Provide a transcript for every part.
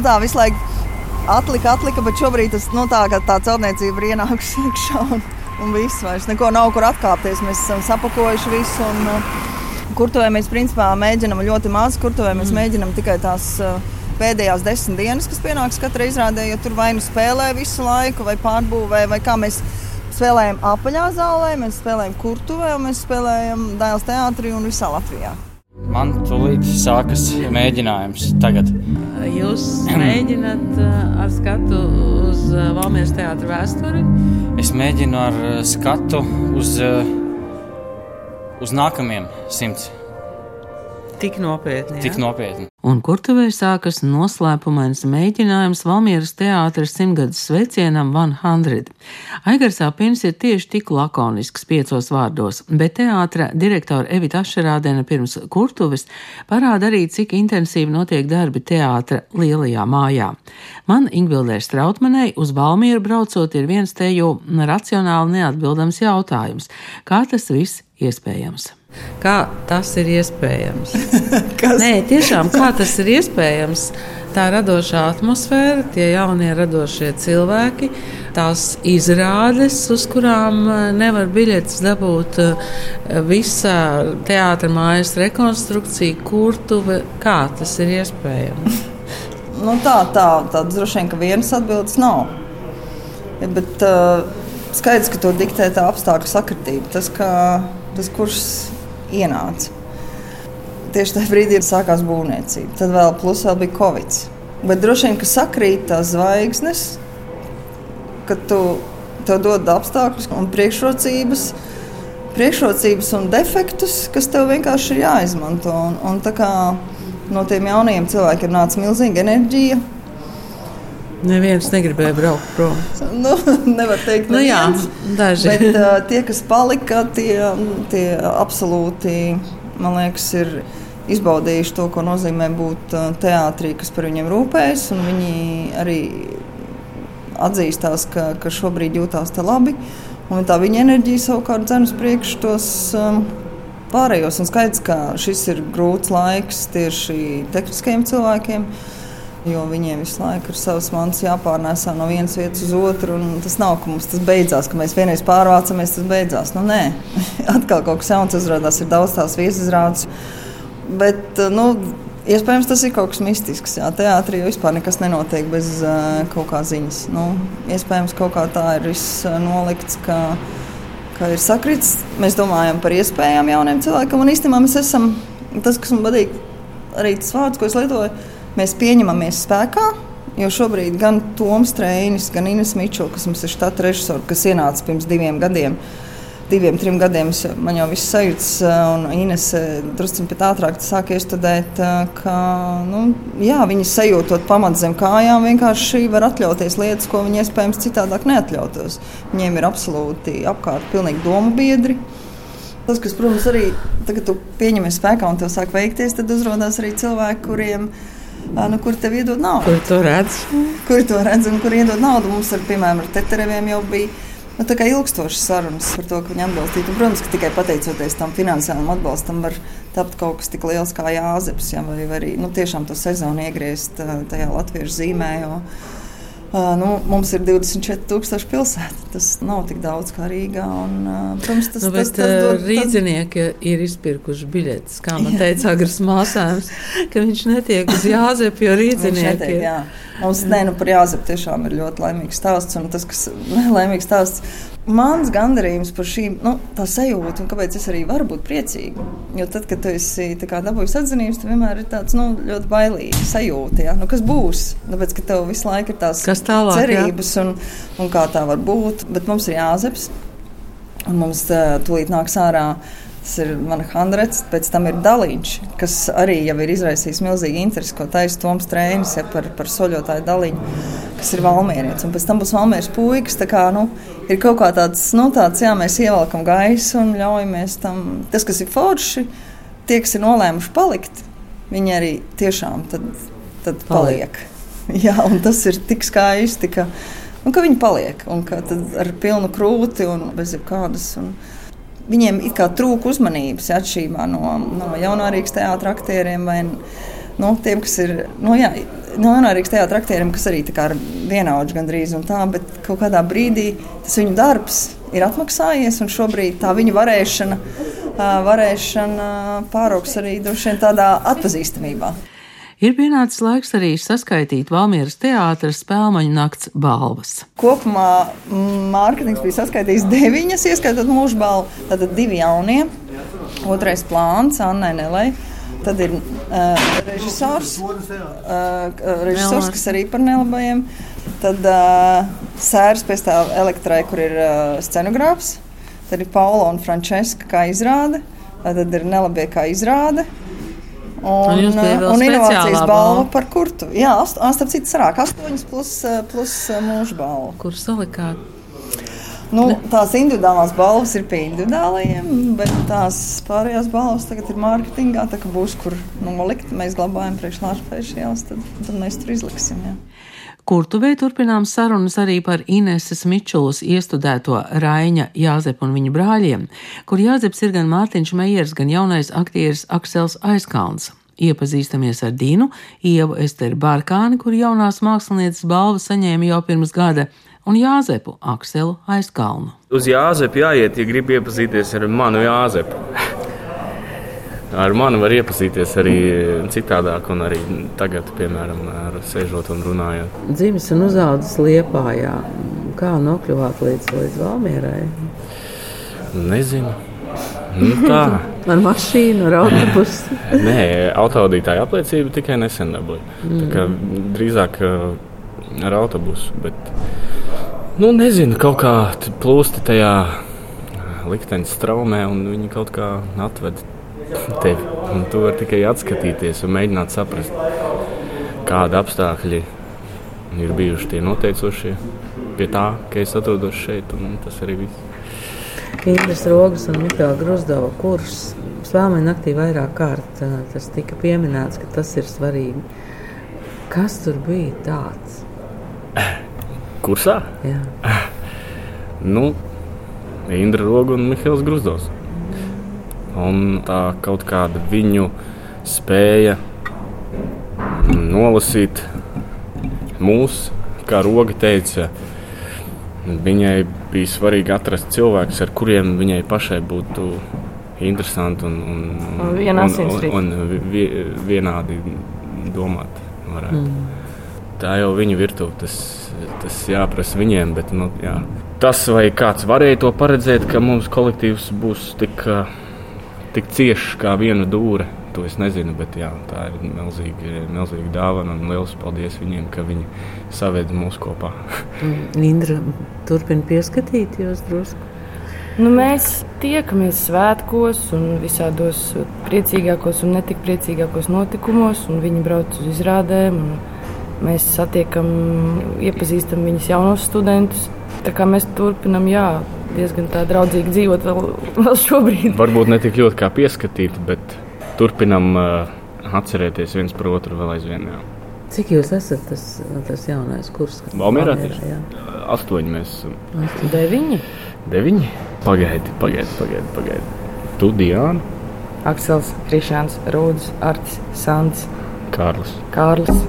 Nu, tā visu laiku atlika, atlika, bet šobrīd tas nu, tā, tā celtniecība ir ienākusi iekšā. Un, un viss vairs neko nav kur atkāpties. Mēs esam sapakojuši visu. Un, uh, kurtuvē mēs principā mēģinām ļoti maz. Kurtuvē mēs mm. mēģinām tikai tās uh, pēdējās desmit dienas, kas pienāks katrai izrādē, jo tur vai nu spēlē visu laiku, vai pārbūvē, vai kā mēs spēlējam apaļā zālē, mēs spēlējam kurtuvē, mēs spēlējam Dēls teātrī un visā Latvijā. Man tūlīt sākas mēģinājums tagad. Jūs mēģināt ar skatu uz Valmieras teātra vēsturi? Es mēģinu ar skatu uz, uz nākamajiem simtiem. Tik nopietni. Jā? Tik nopietni. Un kurtuvē sākas noslēpumains mēģinājums Valmieras teātras simtgades sveicienam 100. Aigars Apins ir tieši tik lakonisks piecos vārdos, bet teātra direktora Evita Ašerādena pirms kurtuves parāda arī, cik intensīvi notiek darbi teātra lielajā mājā. Man Ingbildē Strautmanai uz Valmieru braucot ir viens te jau racionāli neatbildams jautājums - kā tas viss iespējams? Kā tas ir iespējams? Nē, tiešām kā tas ir iespējams? Tā radošā atmosfēra, tie jaunie radošie cilvēki, tās izrādes, uz kurām eh, nevar biļetes dabūt, eh, visa teātris mājas rekonstrukcija, kurtuve, kā tas ir iespējams? nu, tā, tā, tā droši vien, ka vienas atbildes nav. Bet uh, skaidrs, ka to diktē tā apstākļu sakritība. Tas, ka tas kurs ienāca. Tieši tajā brīdī sākās būvniecība. Tad vēl plus vēl bija Covid. Bet droši vien, ka sakrīt tās zvaigznes, kad tu tev dod apstākļus un priekšrocības, priekšrocības un defektus, kas tev vienkārši ir jāizmanto. Un, un no tiem jaunajiem cilvēkiem nāca milzīga enerģija. Neviens negribēja braukt prom. Nu, nevar teikt, nu, jā, daži. Bet uh, tie, kas palika, tie, tie absolūti, man liekas, ir izbaudījuši to, ko nozīmē būt teātrī, kas par viņiem rūpējas. Viņi arī atzīstās, ka, ka šobrīd jūtās te labi. Un tā viņa enerģija savukārt dzen uz priekšu tos um, pārējos. Un skaidrs, ka šis ir grūts laiks tieši tehniskajiem cilvēkiem. Uh, Jo viņiem visu laiku ir savs mans jāpārnēsā no vienas vietas uz otru. Tas nav, ka mums tas beidzās, ka mēs vienreiz pārvācamies, tas beidzās. Nu, nē, atkal kaut kas jauns izrādās, ir daudz tās viesizrādes. Bet, nu, Iespējams, tas ir kaut kas mistisks. Jā, teātrī vispār nekas nenotiek bez uh, kaut kā ziņas. Nu, iespējams, kaut kā tā ir viss nolikts, ka, ka ir sakrits. Mēs domājam par iespējām jauniem cilvēkiem, un īstenībā mēs esam tas, kas man patīk, arī tas vārds, ko es lietoju Mēs pieņemamies spēkā, jo šobrīd gan Toms Trēnis, gan Ines Mičela, kas mums ir štata režisori, kas ienāca pirms diviem gadiem, diviem, trim gadiem, man jau viss sajūts, un Ines drusku pat ātrāk sāk iestudēt, ka nu, jā, viņi sajūtot pamatu zem kājām, vienkārši var atļauties lietas, ko viņi iespējams citādāk neatļautos. Viņiem ir absolūti apkārt pilnīgi domu biedri. Tas, kas, protams, arī tagad, kad tu pieņemies spēkā un tev sāk veikties, tad uzrādās arī cilvēki, kuriem ir nu, kur tev iedod naudu. Kur to redz? Kur to redz un kur iedod naudu. Mums, ar, piemēram, ar Tetereviem jau bija nu, ilgstošas sarunas par to, ka viņi atbalstītu. Un, protams, ka tikai pateicoties tam finansiālam atbalstam, var tapt kaut kas tik liels kā jāzeps, ja, vai, vai arī nu, tiešām to sezonu iegriezt tajā latviešu zīmē. Jo, nu, mums ir 24,000 pilsēta. Tas nav tik daudz kā Rīgā. Un, protams, tas, nu, bet, tas, tas dod, rīznieki tas... ir izpirkuši biļetes. Kā man teica Agras māsēms, ka viņš netiek uz Jāzepu, jo rīznieki ir. Mums nē, nu, par Jāzepu tiešām ir ļoti laimīgs stāsts. Un tas, kas laimīgs stāsts, Mans gandarījums par šīm nu, sajūtu, un kāpēc es arī varu būt priecīga. Jo tad, kad tu esi dabūjis atzinības, tad vienmēr ir tāds nu, ļoti bailīgs sajūta. Ja? Nu, kas būs? Tāpēc, ka tev visu laiku ir tās tālāk, cerības, un, un kā tā var būt. Bet mums ir jāzeps, un mums tūlīt nāks ārā Tas ir mana handrets, pēc tam ir dalīņš, kas arī jau ir izraisījis milzīgu interesi, ko taisa Toms Trēnis ja, par, par soļotāju dalīņu, kas ir valmierietis. Un pēc tam būs valmieris puikas, tā kā, nu, ir kaut kā tāds, nu, tāds, jā, mēs ievelkam gaisu un ļaujamies tam. Tas, kas ir forši, tie, kas ir nolēmuši palikt, viņi arī tiešām tad, tad paliek. paliek. Jā, un tas ir tik skaisti, ka, un, ka viņi paliek, un ka ar pilnu krūti un bez jebkādas. Un, viņiem it kā trūka uzmanības atšķirībā no, no jaunārīgas teātra aktieriem vai nu, tiem, kas ir. Nu, jā, No Anārijas teātra aktieriem, kas arī ir vienaudži gandrīz un tā, bet kaut kādā brīdī tas viņu darbs ir atmaksājies, un šobrīd tā viņa varēšana, varēšana pāraugs arī tādā atpazīstamībā. Ir pienācis laiks arī saskaitīt Valmieras teātras spēļu nakts balvas. Kopumā mārketings bija saskaitījis deviņas, ieskaitot mūža balvu. Tad divi jaunie, otrais plāns Annai Nelai. Tad ir uh, režisors, uh, režisors kas arī par nelabajiem. Tad uh, sērs pēc tā elektrai, kur ir uh, scenogrāfs. Tad ir Paula un Frančiska kā izrāde. Tad ir nelabie kā izrāde. Un, un, un inovācijas balva par kurtu. Jā, starp citu, sarāk astoņas plus, plus mūža balva. Kur salikāt? Nu, tās individuālās balvas ir pie individuālajiem, bet tās pārējās balvas tagad ir mārketingā. Tā kā būs, kur nu, likt, mēs glabājam priekšlāčpēšajās, tad, tad mēs tur izliksim. Jā. Kurtuvē turpinām sarunas arī par Ineses Mičulas iestudēto Raiņa Jāzepu un viņa brāļiem, kur Jāzeps ir gan Mārtiņš Meijers, gan jaunais aktieris Aksels Aizkalns. Iepazīstamies ar Dinu, Ievu Esteru Bārkāni, kur jaunās mākslinieces balvu saņēma jau pirms gada, un Jāzepu Akselu Aizkalnu. Uz Jāzepu jāiet, ja grib iepazīties ar manu Jāzepu. Ar mani var iepazīties arī citādāk, un arī tagad, piemēram, ar sēžot un runājot. Dzimis un uzaugusi Liepājā. Kā nokļuvāt līdz, līdz Valmierai? Nezinu. Nu, tā. ar mašīnu, ar autobusu? Nē, autovadītāja apliecība tikai nesen dabūja. Mm. Drīzāk uh, ar autobusu. Bet, nu, nezinu, kaut kā plūsti tajā likteņa straumē, un viņi kaut kā atveda tevi. Un tu vari tikai atskatīties un mēģināt saprast, kādi apstākļi ir bijuši tie noteicošie pie tā, ka es atrodos šeit. Tas arī viss. Indras Rogas un Mikls Grusdova kurs Svētdien naktī vairāk kārt tas tika pieminēts, ka tas ir svarīgi. Kas tur bija tāds? Kursā? Jā. Nu, Indra Roga un Mikls Grusdovs un tā kaut kāda viņu spēja nolasīt mūsu, kā Roga teica, viņai bija svarīgi atrast cilvēkus, ar kuriem viņai pašai būtu interesanti un, un, un, un, un, un vienādi domāt. Varētu. Mm. Tā jau viņa virtuve, tas, tas jāprasa viņiem. Bet, nu, jā. Tas, vai kāds varēja to paredzēt, ka mums kolektīvs būs tik uh, tik cieši kā viena dūre. To es nezinu, bet jā, tā ir milzīga, milzīga dāvana. Lielas paldies viņiem, ka viņi saveda mūs kopā. Indra, turpina pieskatīt jūs drusku. Nu, mēs tiekamies svētkos, un visādos priecīgākos un netik priecīgākos notikumos. Viņi brauc uz izrādēm, mēs satiekam, iepazīstam viņus jaunos studentus. Tā kā mēs turpinām, jā, diezgan tā draudzīgi dzīvot vēl, vēl šobrīd. Varbūt ne tik ļoti kā pieskatīt, bet turpinam uh, atcerēties viens par otru vēl aizvien. Jā. Cik jūs esat tas, tas jaunais kurs? Valmērā tieši astoņi mēs esam. Deviņi? Deviņi? Pagaidi, pagaidi, pagaidi. pagaidi. Tu, Diana? Aksels, Krišāns, Rūdis, Artis, Sants. Kārlis. Kārlis.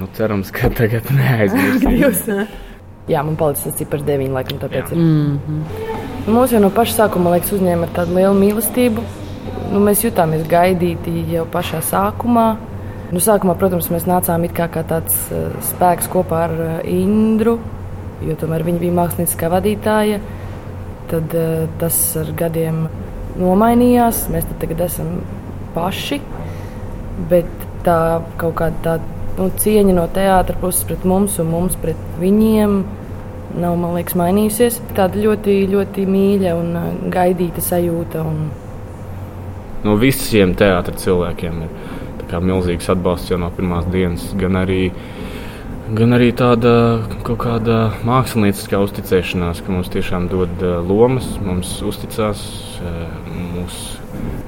Nu, cerams, ka tagad neaizmirsīsim. Jā, man palicis tas cipars deviņi, laikam, tāpēc ir. Mm -hmm. Mūsu jau no paša sākuma, liekas, uzņēma ar tādu lielu mīlestību. Nu, mēs jutāmies gaidīti jau pašā sākumā. Nu, sākumā, protams, mēs nācām kā, kā tāds uh, spēks kopā ar uh, Indru, jo tomēr viņa bija mākslinieckā vadītāja. Tad uh, tas ar gadiem nomainījās. Mēs tagad esam paši. Bet tā kaut kāda tāda nu, cieņa no teātra puses pret mums un mums pret viņiem nav liekas, mainījusies. Tāda ļoti, ļoti mīļa un uh, gaidīta sajūta. Un... No visiem teātris cilvēkiem ir milzīgs atbalsts jau no pirmās dienas. Gan arī, gan arī tāda kaut kāda mākslinieckā uzticēšanās, ka mums tiešām dod uh, lomas, mums uzticās, uh, mūsu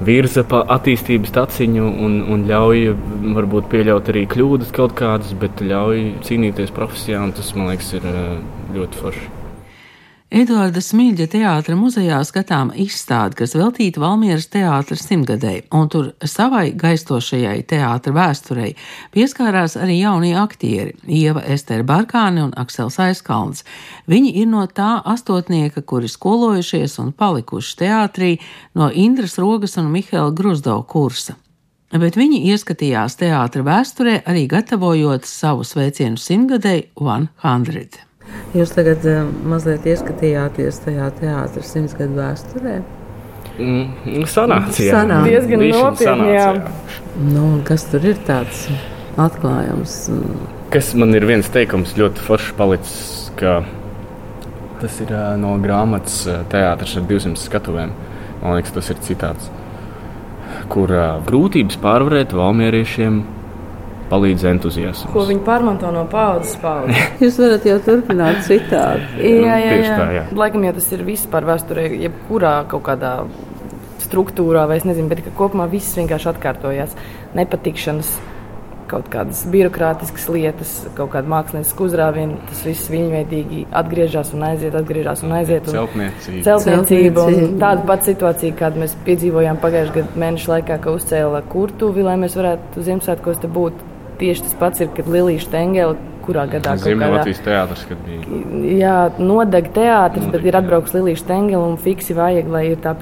virza pa attīstības taciņu un, un ļauj varbūt pieļaut arī kļūdas kaut kādas, bet ļauj cīnīties profesijā. Tas man liekas, ir ļoti forši. Eduarda Smilģa teātra muzejā skatām izstādi, kas veltīta Valmieras teātra simtgadēji, un tur savai gaistošajai teātra vēsturei pieskārās arī jaunie aktieri - Ieva Estera Barkāne un Aksels Aizkalns. Viņi ir no tā astotnieka, kuri skolojušies un palikuši teātrī no Indras Rogas un Mihaila Gruzdau kursa. Bet viņi ieskatījās teātra vēsturē arī gatavojot savu sveicienu simtgadēji 100. Jūs tagad uh, mazliet ieskatījāties tajā teātris simts gadu vēsturē. Mm, sanāca, jā. Sanāca. Diezgan nopietni, jā. Nu, kas tur ir tāds atklājums? Kas man ir viens teikums ļoti foršs palicis, ka tas ir uh, no grāmatas uh, teātris ar 200 skatuvēm. Man liekas, tas ir citāts, kur grūtības pārvarēt valmieriešiem palīdz entuziasms. Ko viņi pārmanto no paudzes paudzes. Jūs varat jau turpināt citādi. jā, jā, Tieši jā. tā, jā. Laikam jau tas ir vispār vēsturē, jebkurā kaut kādā struktūrā, vai es nezinu, bet kopumā viss vienkārši atkārtojās. Nepatikšanas, kaut kādas birokrātiskas lietas, kaut kāda mākslinieca uzrāviena, tas viss viņveidīgi atgriežas un aiziet, atgriežas un aiziet. Un Celtniecība. Celtniecība un tāda pati situācija, kādu mēs piedzīvojām pagājušā gada mēneša laikā, ka uzcēla kurtuvi, lai mēs varētu Ziemassvētkos te būt. Tieši tas pats ir, kad Lilija Stengela, kurā gadā Ziemeļlatvijas teātris, bija. Jā, nodeg teātris, bet ir atbraucis Lilija Stengela un fiksi vajag, lai ir tā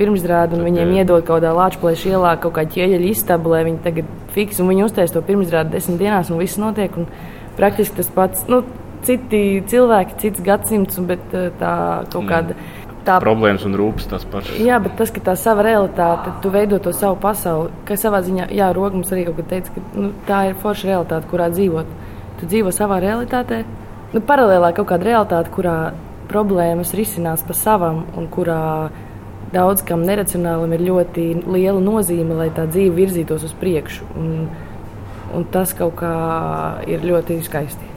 Tad, viņiem jā. iedod kaut kādā lāčplēša ielā kaut kā ķieģeļa istabu, lai viņi tagad fiksi, un viņi uztais to pirmsrādi desmit dienās, un viss notiek, un praktiski tas pats, nu, citi cilvēki, cits gadsimts, bet eh, tā kaut Jā. kāda. Tā, Problēmas un rūpes tas pašs. jā, bet tas, ka tā sava realitāte, tu veido to savu pasauli, ka savā ziņā, jā, Rogums arī kaut kad teica, ka nu, tā ir forša realitāte, kurā dzīvot. Tu dzīvo savā realitātē, nu, paralēlā kaut kāda realitāte, kurā problēmas risinās pa savam un kurā daudz kam neracionālam ir ļoti liela nozīme, lai tā dzīve virzītos uz priekšu. Un, un tas kaut kā ir ļoti skaisti.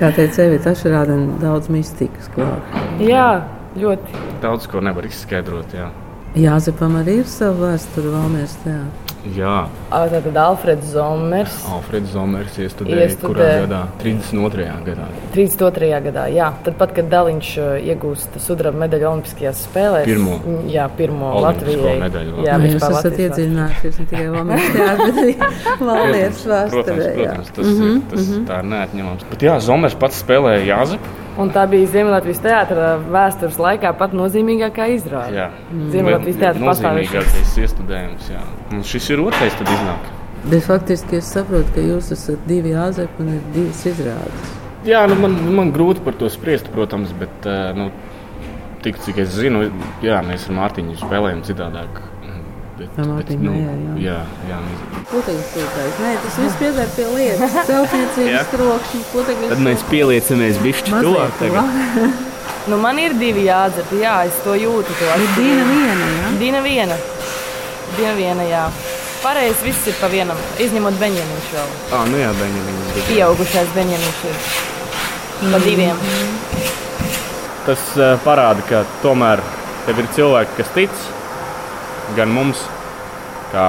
Kā teica Evita, tas rāda daudz mistikas klāt. jā, ļoti. Daudz ko nevar izskaidrot. Jā, Jāzepam arī ir sava vēsture Valmieras teātrī. jā. Ā, Tātad Alfreds Zomers. Alfreds Zomers iestudēja Iestudē. kurā gadā? 32. gadā. 32. gadā, jā. Tad, pat, kad Daliņš iegūst sudraba medaļu Olimpiskajās spēlēs, Pirmo. Jā, pirmo Latvijai. medaļu. Jā, Nu, jūs esat iedziļinājušies ne tikai teātrī, bet arī Valmieras protams, vēsturē. jā. protams, tas, mm -hmm, ir, tas mm -hmm. tā ir neatņemams. Bet jā, Zomers pats spēlēja Jāzepu. Un tā bija Ziemeļlatvijas teātris vēstures laikā pat nozīmīgākā izrāde. Jā, Ziemeļlatvijas teātris pastāvēšanas. nozīmīgākais iestudējums. Jā. Un šis ir otrais, tad iznāk. Bet faktiski es saprotu, ka jūs esat divi jāzepi un ir divas izrādes. Jā, nu man, man grūti par to spriest, protams, bet eh, nu, tik cik es zinu, jā, mēs ar Mārtiņu spēlējam citādāk. Bet, Ar Mārtiņu nu, jā. jā, jā, mēs- Putekļs sūtājs. Nē, tas viss pieder pie lietas. Celtniecības trokšņi, putekļs. Tad mēs pieliecamies bišķi tuvāk tagad. Nu, man ir divi jādzer, jā, es to jūtu. To Dīna viena, jā? Dina viena. Dina viena, jā. Pareizi viss ir pa vienam, izņemot Benjamīnu vēl. Ah, nu jā, Beņģiņš. Pieaugušais Benjamīns ir pa diviem. Tas uh, parāda, ka tomēr tev ir cilvēki, kas tic gan mums, kā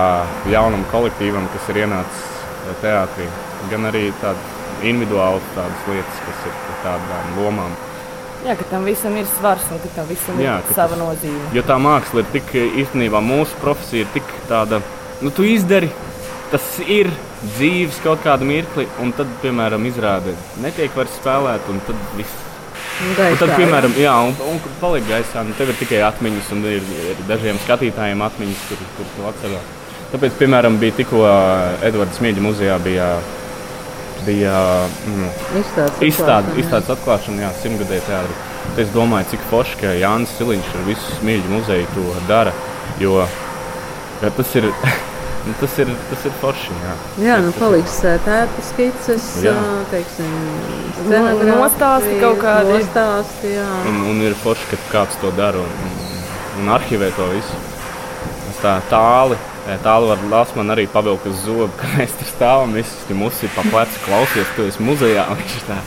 jaunam kolektīvam, kas ir ienācis eh, teātrī, gan arī tādas individuālas tādas lietas, kas ir tādām lomām. Jā, ka tam visam ir svars un ka tam visam Jā, ir sava tas- nozīme. Jo tā māksla ir tik īstenībā mūsu profesija, ir tik tāda, nu, tu izdari, tas ir dzīves kaut kāda mirkli, un tad, piemēram, izrāde netiek vairs spēlēta, un tad viss. Un tad, piemēram, jā, un, un kur paliek gaisā, nu, tev ir tikai atmiņas, un ir, ir dažiem skatītājiem atmiņas, kur, kur tu atceries. Tāpēc, piemēram, bija tikko Edvards Smīļa muzejā bija, bija mm, Izstādes izstāde, atklāšana, jā. izstādes atklāšana, jā, simtgadēji teātrī. Tad Es domāju, cik forši, ka Jānis Siliņš ar visu smilšu muzeju to dara. Jo ja tas ir, nu, tas ir, tas ir forši. Jā, Jā, nu paliks tēta skices, Jā. ā, teiksim, nostāsti kaut kādi. Nostāsti, jā. un, un ir forši, ka kāds to dara un, un, un arhivē to visu. Es tā tāli. Tālu var lasīt, man arī pavilkt uz zobu, ka mēs tur stāvam. Viņš tur mums ir pa plecu klausies, tu esi muzejā. Viņš tā,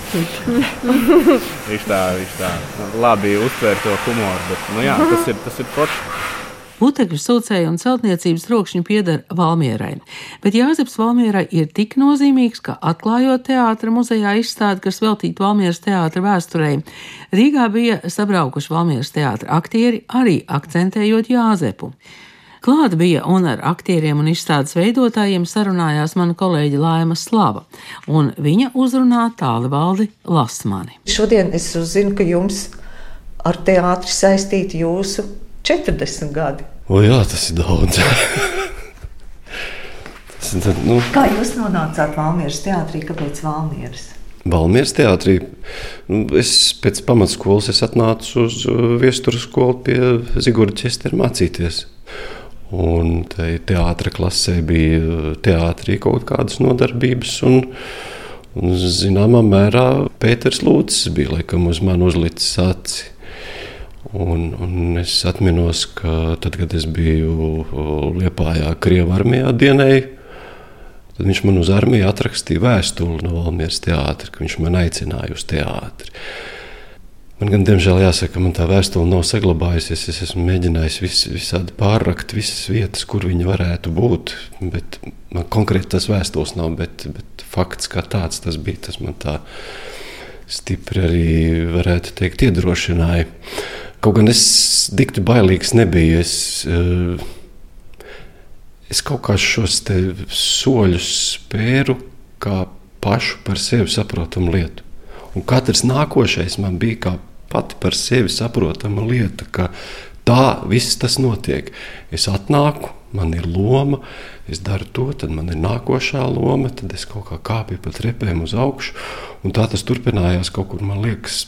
viņš tā, viņš tā labi uztver to humoru. Bet, nu, jā, tas ir, tas ir forši. Putekļu sūcēju un celtniecības trokšņi pieder Valmierai, bet Jāzeps Valmierai ir tik nozīmīgs, ka atklājot teātra muzejā izstādi, kas veltīta Valmieras teātra vēsturei, Rīgā bija sabraukuši Valmieras teātra aktieri, arī akcentējot Jāzepu. Klāt bija un ar aktieriem un izstādes veidotājiem sarunājās mana kolēģe Laima Slava, un viņa uzrunā tāli valdi Lasmani. Šodien es uzzinu, ka jums ar teātri saistīti jūsu 40 gadi. O jā, tas ir daudz. tas, tad, nu, Kā jūs nonācāt Valmieras teātrī? Kāpēc Valmieras? Valmieras teātrī. Nu, Es pēc pamatskolas es atnācu uz uh, viesturu skolu pie Zigorda Čestera mācīties. Un te teātris klasē bija teātrī kaut kādas nodarbības. Un, un zināmā mērā Pēters Lūcis bija laikam uz mani uzlicis aci. Un, un es atceros, ka tad, kad es biju Lietpājā, Krievijas armijā dienēju, tad viņš man uz armiju atrakstīja vēstuli no Valmieras teātra, ka viņš man aicināja uz teātri. Man gan, diemžēl, jāsaka, ka man tā vēstule nav saglabājusies. Es esmu mēģinājis vis, visādi pārrakt visas vietas, kur viņi varētu būt. Bet man konkrēti tas vēstules nav, bet, bet fakts kā tāds tas bija. Tas man tā stipri arī, varētu teikt, iedrošināja. Kaut gan es dikti bailīgs nebiju. Es, uh, es kaut kā šos soļus spēru kā pašu par sevi saprotamu lietu. Un katrs nākošais man bija kā pati par sevi saprotama lieta, ka tā viss tas notiek. Es atnāku, man ir loma, es daru to, tad man ir nākošā loma, tad es kaut kā kāpju pa trepēm uz augšu. Un tā tas turpinājās kaut kur, man liekas,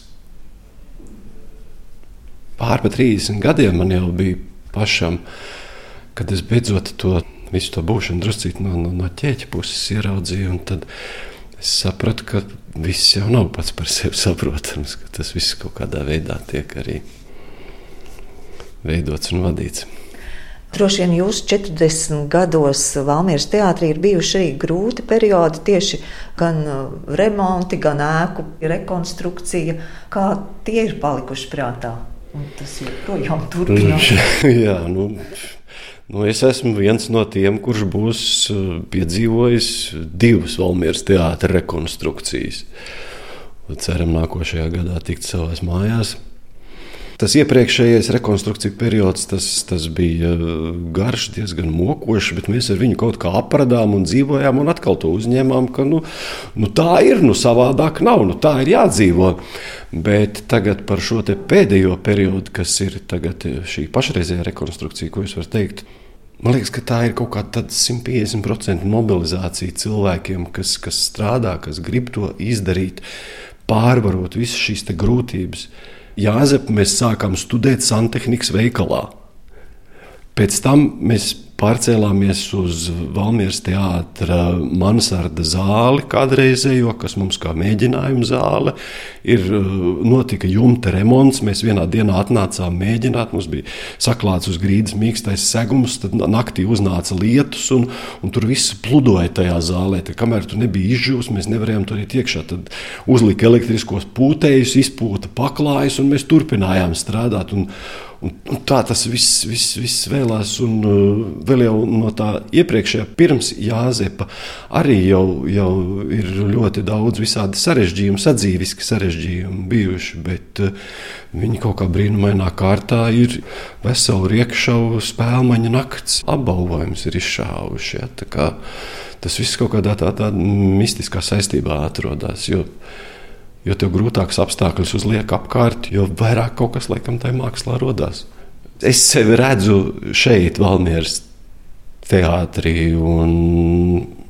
pār pa 30 gadiem man jau bija pašam, kad es beidzot to visu to būšanu druscīt no, no, no ķēķa puses ieraudzīju. Tad es sapratu, ka viss jau nav pats par sevi saprotams, ka tas viss kaut kādā veidā tiek arī veidots un vadīts. Droši vien jūsu 40 gados Valmieras teātrī ir bijuši arī grūti periodi, tieši gan remonti, gan ēku rekonstrukcija. Kā tie ir palikuši prātā? Un tas joprojām turpinās. Jā, nu, nu, es esmu viens no tiem, kurš būs piedzīvojis divas Valmieras teātras rekonstrukcijas. Ceram, nākošajā gadā tikt savās mājās. Tas iepriekšējais rekonstrukcijas periods tas, tas bija garš, diezgan mokošs, bet mēs ar viņu kaut kā apradām un dzīvojām, un atkal to uzņēmām, ka nu, nu tā ir, nu savādāk nav, nu tā ir jādzīvo. Bet tagad par šo pēdējo periodu, kas ir šī pašreizējā rekonstrukcija, ko jūs varat teikt, Man liekas, ka tā ir kaut kāda 150% mobilizācija cilvēkiem, kas, kas strādā, kas grib to izdarīt, pārvarot visas šīs grūtības. Jāzep, mēs sākām studēt santehnikas veikalā. Pēc tam mēs pārcēlāmies uz Valmieras teātra mansarda zāli, kādreizējo, kas mums kā mēģinājuma zāle. Ir notika jumta remonts, mēs vienā dienā atnācām mēģināt, mums bija saklāts uz grīdas mīkstais segums, tad naktī uznāca lietus, un, un tur viss pludoja tajā zālē. Tad, kamēr tur nebija izžūs, mēs nevarējām tur iet iekšā. Tad uzlika elektriskos pūtējus, izpūta paklājus, un mēs turpinājām strādāt. Un, Un, un tā tas viss, viss, viss vēlās, un uh, vēl jau no tā iepriekšējā, pirms Jāzepa, arī jau, jau ir ļoti daudz visādi sarežģījumu, sadzīviski sarežģījumi bijuši, bet uh, viņi kaut kā brīnumainā kārtā ir veselu riekšavu spēlmaņa nakts apbalvojums ir izšāvuši. Ja, tas viss kaut kādā tādā tā mistiskā saistībā atrodas. Jo, Jo tev grūtāks apstākļus uzliek apkārt, jo vairāk kaut kas laikam tajā mākslā radās. Es sevi redzu šeit, Valmieras teātrī, un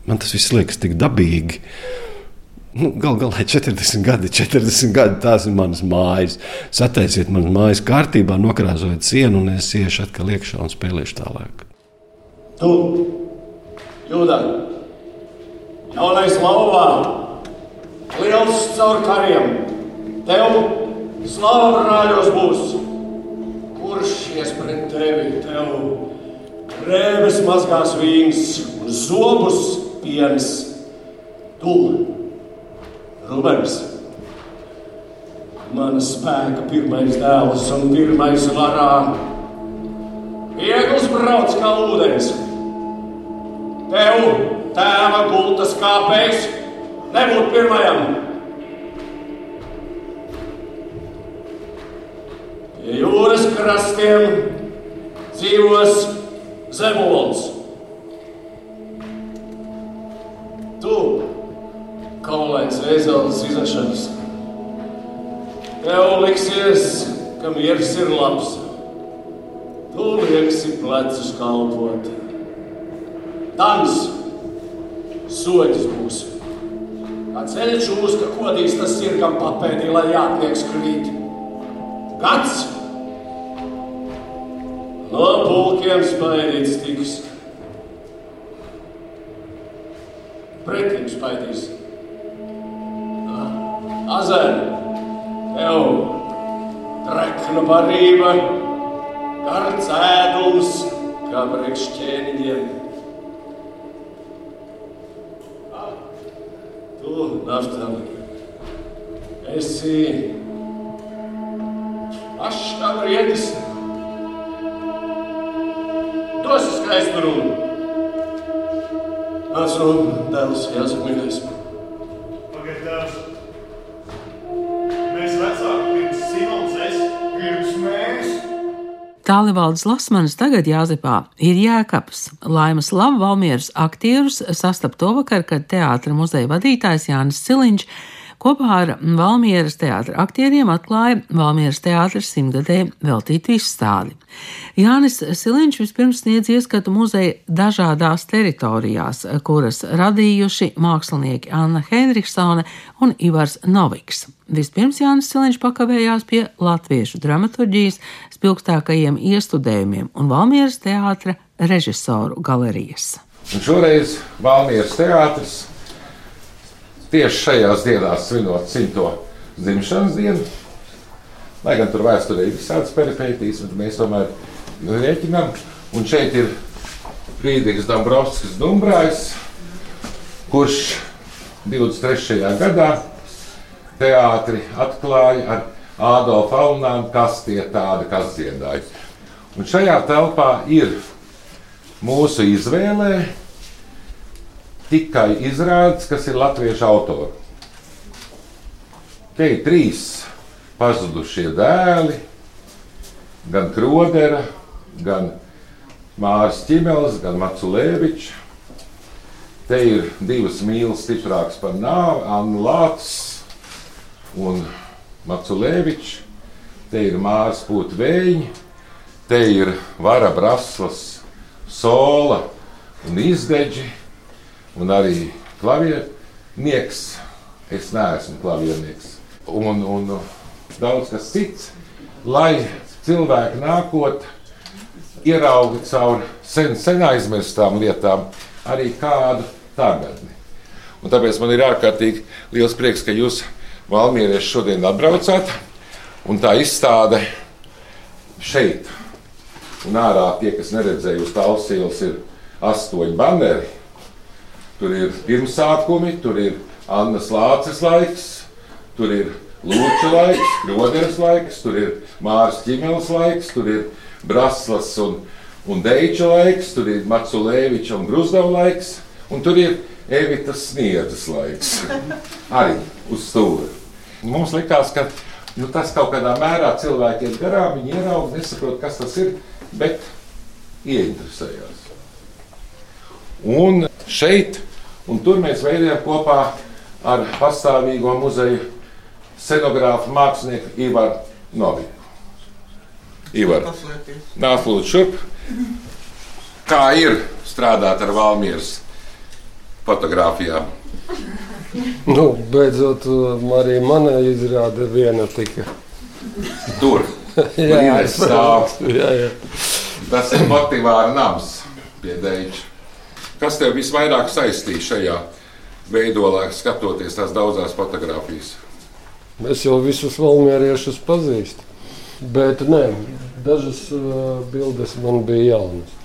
man tas viss liekas tik dabīgi. Nu, Galu galā 40 gadi, 40 gadi, tās ir manas mājas. Sataisiet manas mājas kārtībā, nokrāsojiet sienu, un es iešu atkal iekšā un spēlēšu tālāk. Tu, Jūda, jaunais lauvā! Liels caur kariem. Tev slāva brāļos būs. Kurš ies pret tevi? Tev rēbes mazgās vīns un zobus piens. Tu, Rubens, mana spēka pirmais dēls un pirmais varā. Viegls brauc kā ūdens. Tev, tēva gultas kāpējs, nebūt pirmajam. Pie jūras krastiem dzīvos zemols. Tu, kaulēns vēzeles izašanas, tev liksies, ka miers ir labs. Tu lieksi plecus kalpot. Dans, soļus būs. Kā ceļš uz, ka kodīs tas ir, kam papēdī, lai jātiek skrīt. Gads! No pulkiem spaidīts tiks. Pretim spaidīs. Azēn, tev trekna barība, gards ēdums, kā priekš Tu, Naftali, esi pašs kā briedis. Dosi skaistu runu. Nāc runu, dēls, jāsaka mīļais. Tālivaldes Lasmanis tagad Jāzepā ir jēkabs. Laimas Lava Valmieras aktierus sastap to vakar, kad teātra muzeja vadītājs Jānis Ciliņš kopā ar Valmieras teātra aktieriem atklāja Valmieras teātras simtgadē veltītu izstādi. Jānis Siliņš vispirms sniedz ieskatu muzeja dažādās teritorijās, kuras radījuši mākslinieki Anna Henriksone un Ivars Noviks. Vispirms Jānis Siliņš pakavējās pie latviešu dramaturģijas spilgtākajiem iestudējumiem un Valmieras teātra režisoru galerijas. Un šoreiz Valmieras teātris tieši šajās dienās svinot simto dzimšanas dienu. Lai gan tur vēsturē ir visādas peripētīs, bet mēs tomēr rēķinām. Un šeit ir Rīdīgs Dombrovskis Dumbrājs, kurš 23. gadā teātri atklāja ar Ādolfu Alnānu, kas tie tādi, kas dziedāja. Un šajā telpā ir mūsu izvēlē tikai izrādes, kas ir latviešu autori. Te ir trīs pazudušie dēli, gan Krodera, gan Mārs Čimels, gan Maculēvičs. Te ir divas mīlas stiprākas par nāvi, Anna Lācis un Maculēvičs. Te ir Mārs Putvēņi, te ir Vara Braslas, Sola un Izdeģi un arī klaviernieks. Es neesmu klaviernieks. Un, un daudz kas cits, lai cilvēki nākot, ieraudzītu caur sen, sen aizmirstām lietām arī kādu tagadni. Un tāpēc man ir ārkārtīgi liels prieks, ka jūs Valmierieši šodien atbraucāt. Un tā izstāde šeit, un ārā tie, kas neredzēja uz tāls ielas, ir astoņi banneri. Tur ir pirmsākumi, tur ir Annas Lācis laiks, tur ir Lūča laiks, Kroderas laiks, tur ir Mārs Čimelis laiks, tur ir Braslas un, un Deiča laiks, tur ir Maculēviča un Gruzdava laiks, un tur ir Evitas Sniedzes laiks. Arī uz stūra. Mums likās, ka nu, tas kaut kādā mērā cilvēkiem garām, viņi ieraudzīja, nesaprot, kas tas ir, bet ieinteresējās. Un šeit Un tur mēs veidojam kopā ar pastāvīgo muzeju scenogrāfu mākslinieku Ivaru Noviku. Ivar, nāc lūdzu šurp. Kā ir strādāt ar Valmieras fotografijām? Nu, beidzot, arī mana izrāde viena tika. Tur, jā, jā, jā, jā. Tas ir motivāra nams pie Deiča. Kas tev visvairāk saistīja šajā veidolā, skatoties tās daudzās fotogrāfijas? Es jau visus valmieriešus pazīstu, bet nē, dažas uh, bildes man bija jaunas.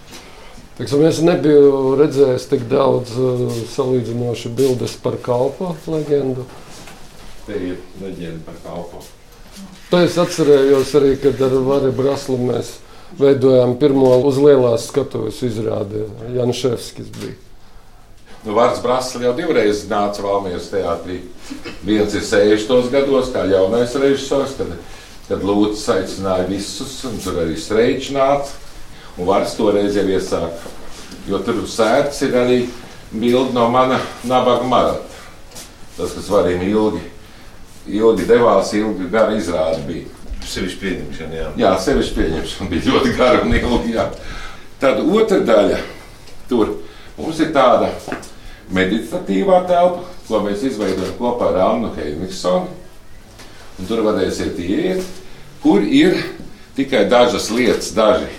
Teiksim, es nebiju redzējis tik daudz uh, salīdzinoši bildes par kalpa leģendu. Te ir leģenda par kalpu. Tā es atcerējos arī, kad ar Vāri Braslu mēs veidojām pirmo uz lielās skatuves izrādi. Janševskis bija. Nu, Vārds Brāzis jau divreiz nāca Valmijas teātrī. Viens ir 60. gados, kā jaunais režisors, kad, kad Lūdzu aicināja visus, un tur arī Streičs nāca. Un Vārds toreiz jau iesāka. Jo tur sērts ir arī bilde no mana nabaga marata. Tas, kas varēja ilgi, ilgi devās, ilgi gara izrāde bija. Sevišķi pieņemšana, jā. Jā, sevišķi pieņemšana bija ļoti gara un ilga. Tad otra daļa tur mums ir tāda meditatīvā telpa, ko mēs izveidojam kopā ar Annu Heimiksonu. Un tur varēsiet iet, kur ir tikai dažas lietas, daži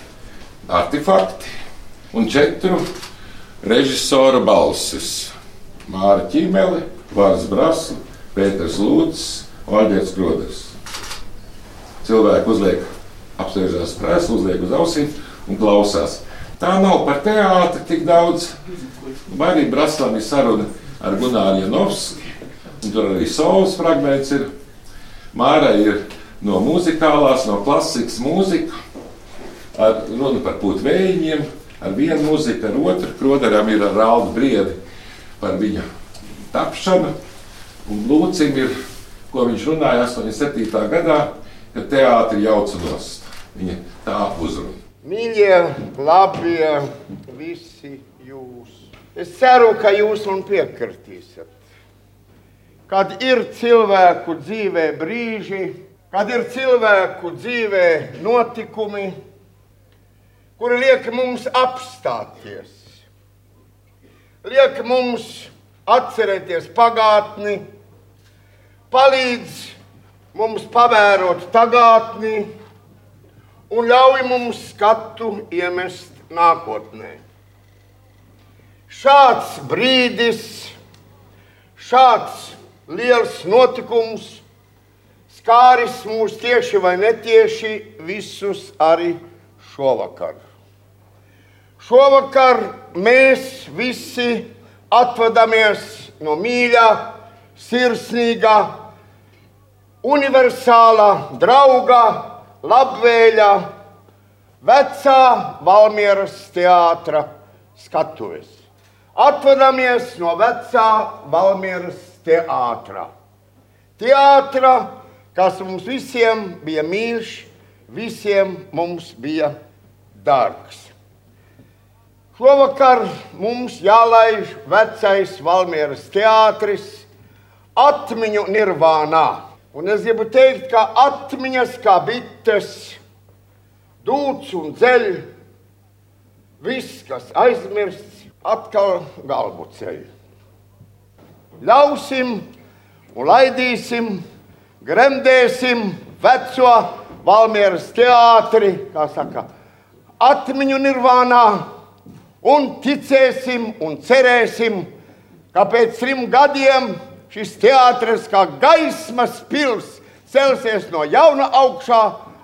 artefakti un četru režisoru balsis. Māra Čīmele, Vārds Brasla, Pēters Lūdzu, Vaļģēts Groders. Cilvēki uzliek, apsēžās krēslā, uzliek uz ausīm un klausās. Tā nav par teātri tik daudz. Vai arī Braslām ir saruna ar Gunāru Janovski, un tur arī solis fragments ir. Māra ir no muzikālās, no klasikas mūzika, ar runu par putekļiem, ar vienu mūziku, ar otru. Kroderam ir ar Rālu Briedi par viņa tapšanu, un Lūcim ir, ko viņš runāja 87. gadā, kad teātri jauca nost. Viņa tā uzrunā. Mīļie, labie, visi jūs. Es ceru, ka jūs man piekritīsiet. Kad ir cilvēku dzīvē brīži, kad ir cilvēku dzīvē notikumi, kuri liek mums apstāties, liek mums atcerēties pagātni, palīdz mums pavērot tagadni un ļauj mums skatu iemest nākotnē. Šāds brīdis, šāds liels notikums skāris mūs tieši vai netieši visus arī šovakar. Šovakar mēs visi atvadamies no mīļā, sirsnīgā, universālā drauga, labvēļā, vecā Valmieras teātra skatuves. Atvadamies no vecā Valmieras teātra. Teātra, kas mums visiem bija mīļš, visiem mums bija dārgs. Šovakar mums jālaiž vecais Valmieras teātris atmiņu nirvānā. Un es gribu teikt, ka atmiņas kā bites, dūts un dzeļ, viss, kas aizmirsts, atkal galvu ceļ. Ļausim un laidīsim, gremdēsim veco Valmieras teātri, kā saka, atmiņu nirvānā un ticēsim un cerēsim, ka pēc trim gadiem šis teātris kā gaismas pils celsies no jauna augšā,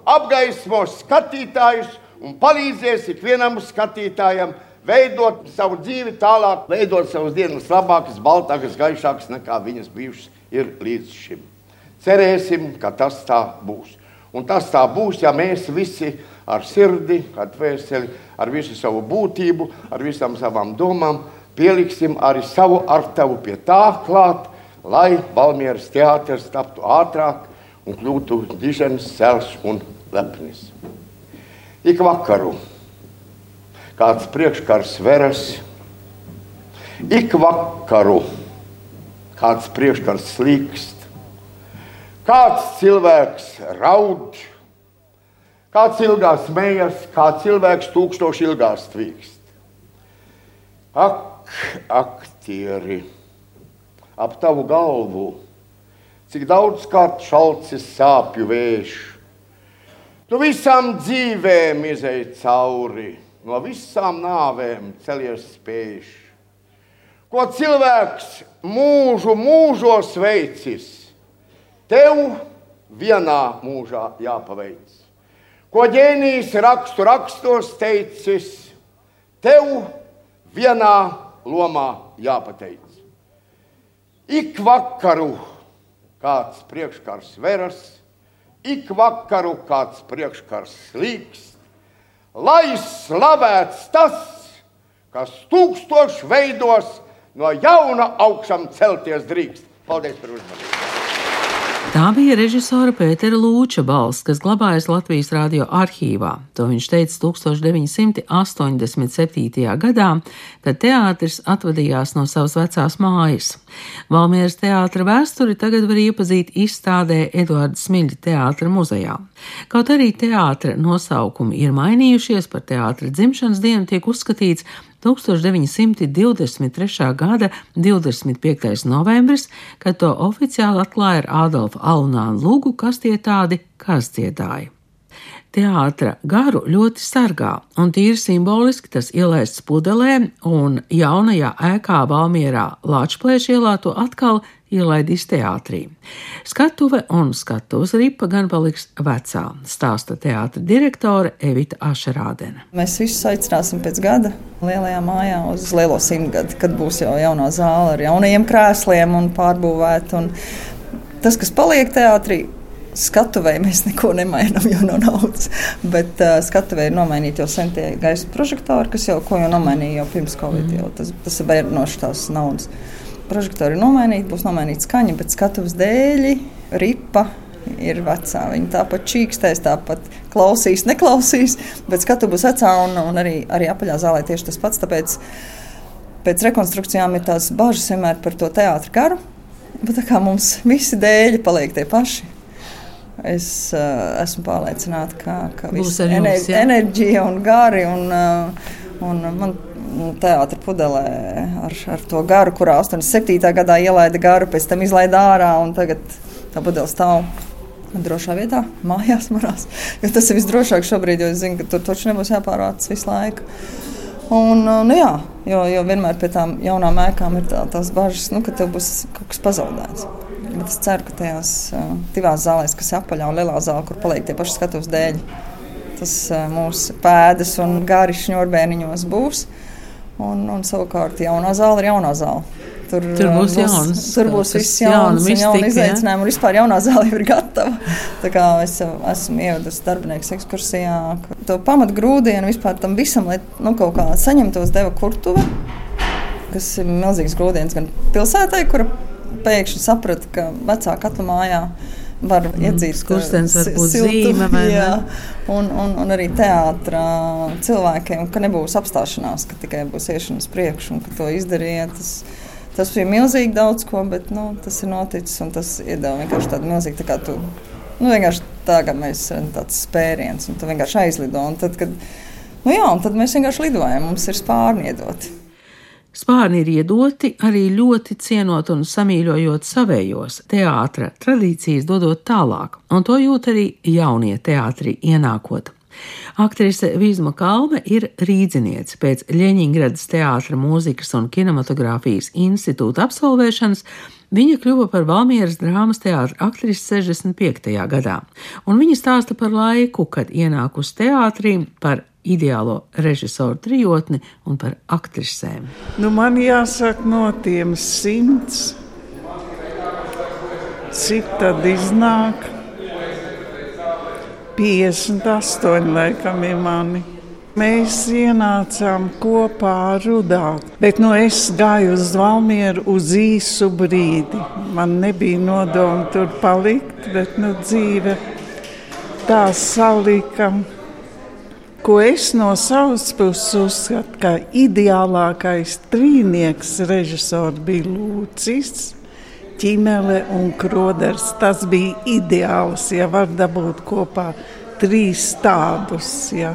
apgaismos skatītājus un palīdzēs ikvienam skatītājam veidot savu dzīvi tālāk, veidot savas dienas labākas, baltākas, gaišākas nekā viņas bijušas ir līdz šim. Cerēsim, ka tas tā būs. Un tas tā būs, ja mēs visi ar sirdi, ar dvēseli, ar visu savu būtību, ar visām savām domām pieliksim arī savu artavu pie tā klāt, lai Valmieras teātris taptu ātrāk un kļūtu diženas, cels un lepnis. Ik vakaru kāds priekškars veras, ik vakaru kāds priekškars slīkst, kāds cilvēks raud, kāds ilgās smējas, kāds cilvēks tūkstoši ilgās tvīkst. Ak, aktieri! Ap tavu galvu, cik daudz kārt šalcis sāpju vējš. Tu visām dzīvēm izēj cauri, no visām nāvēm celies spēj. Ko cilvēks mūžu mūžos veicis, tev vienā mūžā jāpaveic. Ko ģēnijs rakstu rakstos teicis, tev vienā lomā jāpateic. Ik vakaru kāds priekškars veras, ik vakaru kāds priekškars slīkst, lai slavēts tas, kas tūkstošu veidos no jauna augšām celties drīkst. Paldies par uzmanību! Tā bija režisora Pētera Lūča balss, kas glabājas Latvijas radio arhīvā. To viņš teica 1987. gadā, kad teātris atvadījās no savas vecās mājas. Valmieras teātra vēsturi tagad var iepazīt izstādē Eduarda Smiļa teātra muzejā. Kaut arī teātra nosaukumi ir mainījušies, par teātra dzimšanas dienu tiek uzskatīts 1923. gada 25. novembris, kad to oficiāli atklāja ar Ādolfa Alunānu lūgu, kas tie tādi, kas dziedāja. Teātra garu ļoti sargā, un tīri simboliski tas ielaists pudelē, un jaunajā ēkā Valmierā Lāčplēša ielā to atkal ielaidīs teātrī. Skatuve un skatuves ripa gan paliks vecā, stāsta teātra direktore Evita Ašerādene. Mēs visus aicināsim pēc gada lielajā mājā uz lielo simtgadi, kad būs jau jaunā zāle ar jaunajiem krēsliem un pārbūvēta. Un tas, kas paliek teātrī, Skatuvē mēs neko nemainām, jo nav naudas. Bet uh, skatuvē ir nomainīti jau sen tie gaisa prožektori, kas jau, jau nomainīja jau pirms Covid. Mm. Jau tas, tas ir bērnošs tās naudas prožektori ir nomainīti, būs nomainīta skaņa, bet skatuves dēļi ripa ir vecā. Viņa tāpat čīkstēs, tāpat klausīs, neklausīs, bet skatu būs vecā un, un arī, arī apaļā zālē tieši tas pats. Tāpēc pēc rekonstrukcijām ir tās bažas vienmēr par to teātru garu, bet tā kā mums visi dēļi paliek tie paši. Es uh, esmu pārliecināta, ka, ka viss ir enerģija un gari. Un, uh, un man teātris pudelē ar, ar to garu, kurā 87. gadā ielaida garu, pēc tam izlaida ārā un tagad tā pudele stāv. Drošā vietā, mājās, marās. Jo tas ir visdrošāk šobrīd, jo es zinu, ka tur taču nebūs jāpārvāc visu laiku. Un, nu jā, jo, jo vienmēr pie tām jaunām ēkām ir tā, tās bažas, nu, ka tev būs kaut kas pazaudēts. Bet es ceru, ka tajās uh, divās zālēs, kas ir apaļā un lielā zālē, kur paliek tie paši skatuves dēļ, tas uh, mūsu pēdas un gari šņurbēniņos būs. Un, un savukārt jaunā zāle ir jaunā zāle. Tur, tur būs, būs jauns, tur būs viss jauns, jauna, jauna izaicinājuma, un vispār jaunā zāle jau ir gatava. Tā kā es esmu ievadusi darbinieks ekskursijā, to pamat grūdienu vispār tam visam, lai nu, kaut kā saņemtos deva kurtuve, kas ir milzīgs grūdienis gan pilsētai, kura pēkšņi saprata, ka vecā katla mājā var mm, iedzīt skurstenis, varbūt zīme. Jā, un, un, un arī teātrā cilvēkiem, ka nebūs apstāšanās, ka tikai būs iešanas priekš un ka to izdarīja. Tas, tas bija milzīgi daudz ko, bet nu, tas ir noticis un tas iedeva vienkārši tādu milzīgu, tā kā tu, nu vienkārši tā, ka mēs tāds spēriens un tu vienkārši aizlido. Un tad, kad, nu jā, un tad mēs vienkārši lidojam, mums ir spārni iedoti. Spārni ir iedoti arī ļoti cienot un samīļojot savējos, teātra tradīcijas dodot tālāk, un to jūt arī jaunie teātri ienākot. Aktrise Vīzma Kalme ir rīdziniece. Pēc Ļeņingradas teātra mūzikas un kinematogrāfijas institūta absolvēšanas viņa kļuva par Valmieras drāmas teātra aktrisi 65. gadā, un viņa stāsta par laiku, kad ienākusi teātrī, par ideālo režisoru trijotni un par aktrisēm. Nu, man jāsaka, no tiem simts, cik tad iznāk? 58 laikam ir mani. Mēs ienācām kopā ar Rudāku, bet nu, es gāju uz Valmieru uz īsu brīdi. Man nebija nodoma tur palikt, bet nu, dzīve tā salika ko es no savas puses uzskatu, ka ideālākais trīnieks režisors bija Lūcis. Ķīmele un Kroders. Tas bija ideāls, ja var dabūt kopā trīs tādus. Ja.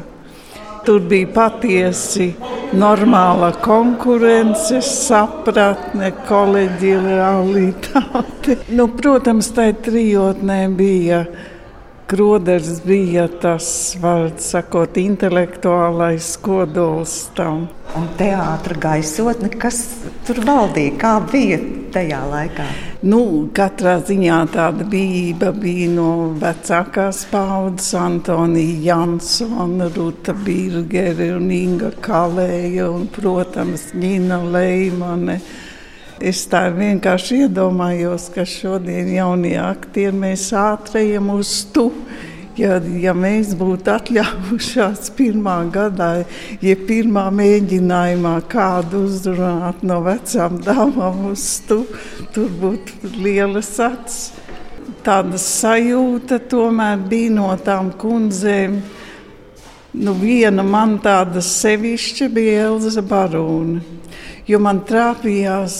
Tur bija patiesi normāla konkurence, sapratne, kolēģialitāte. Nu, protams, tai trijotnē bija Kroders bija tas, var sakot, intelektuālais kodols tam. Un teātris gaisotne, kas tur valdīja, kā bija tajā laikā? Nu, katrā ziņā tāda bijība bija no vecākās paudzes, Antonija Jansona, Ruta Birgere un Inga Kalēja un, protams, Ņina Leimane. Es tā vienkārši iedomājos, ka šodien jaunie aktieri mēs ātrējam uz tu. ja, ja mēs būtu atļāvušās pirmā gadā, ja pirmā mēģinājumā kādu uzrunāt no vecām dāmām uz tu, tur būtu lielas acis. Tāda sajūta tomēr bija no tām kundzēm. Nu, viena man tāda sevišķa bija Elza Barūna, jo man trāpījās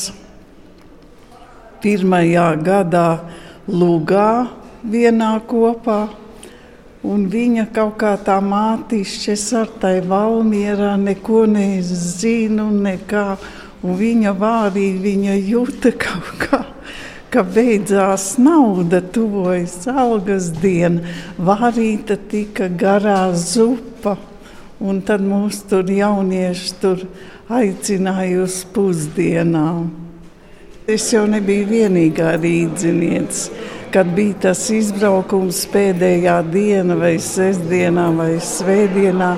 pirmajā gadā Lugā vienā kopā. Un viņa kaut kā tā mātīšķi, es ar tai valmierā neko nezinu, nekā. Un viņa vārīja, viņa jūta kaut kā, ka beidzās nauda, tuvojas algas diena. Vārīta tika garā zupa, un tad mūs tur jaunieši tur aicināja uz pusdienām. Es jau nebiju vienīgā rīdziniece kad bija tas izbraukums pēdējā diena, vai sestdienā, vai svētdienā.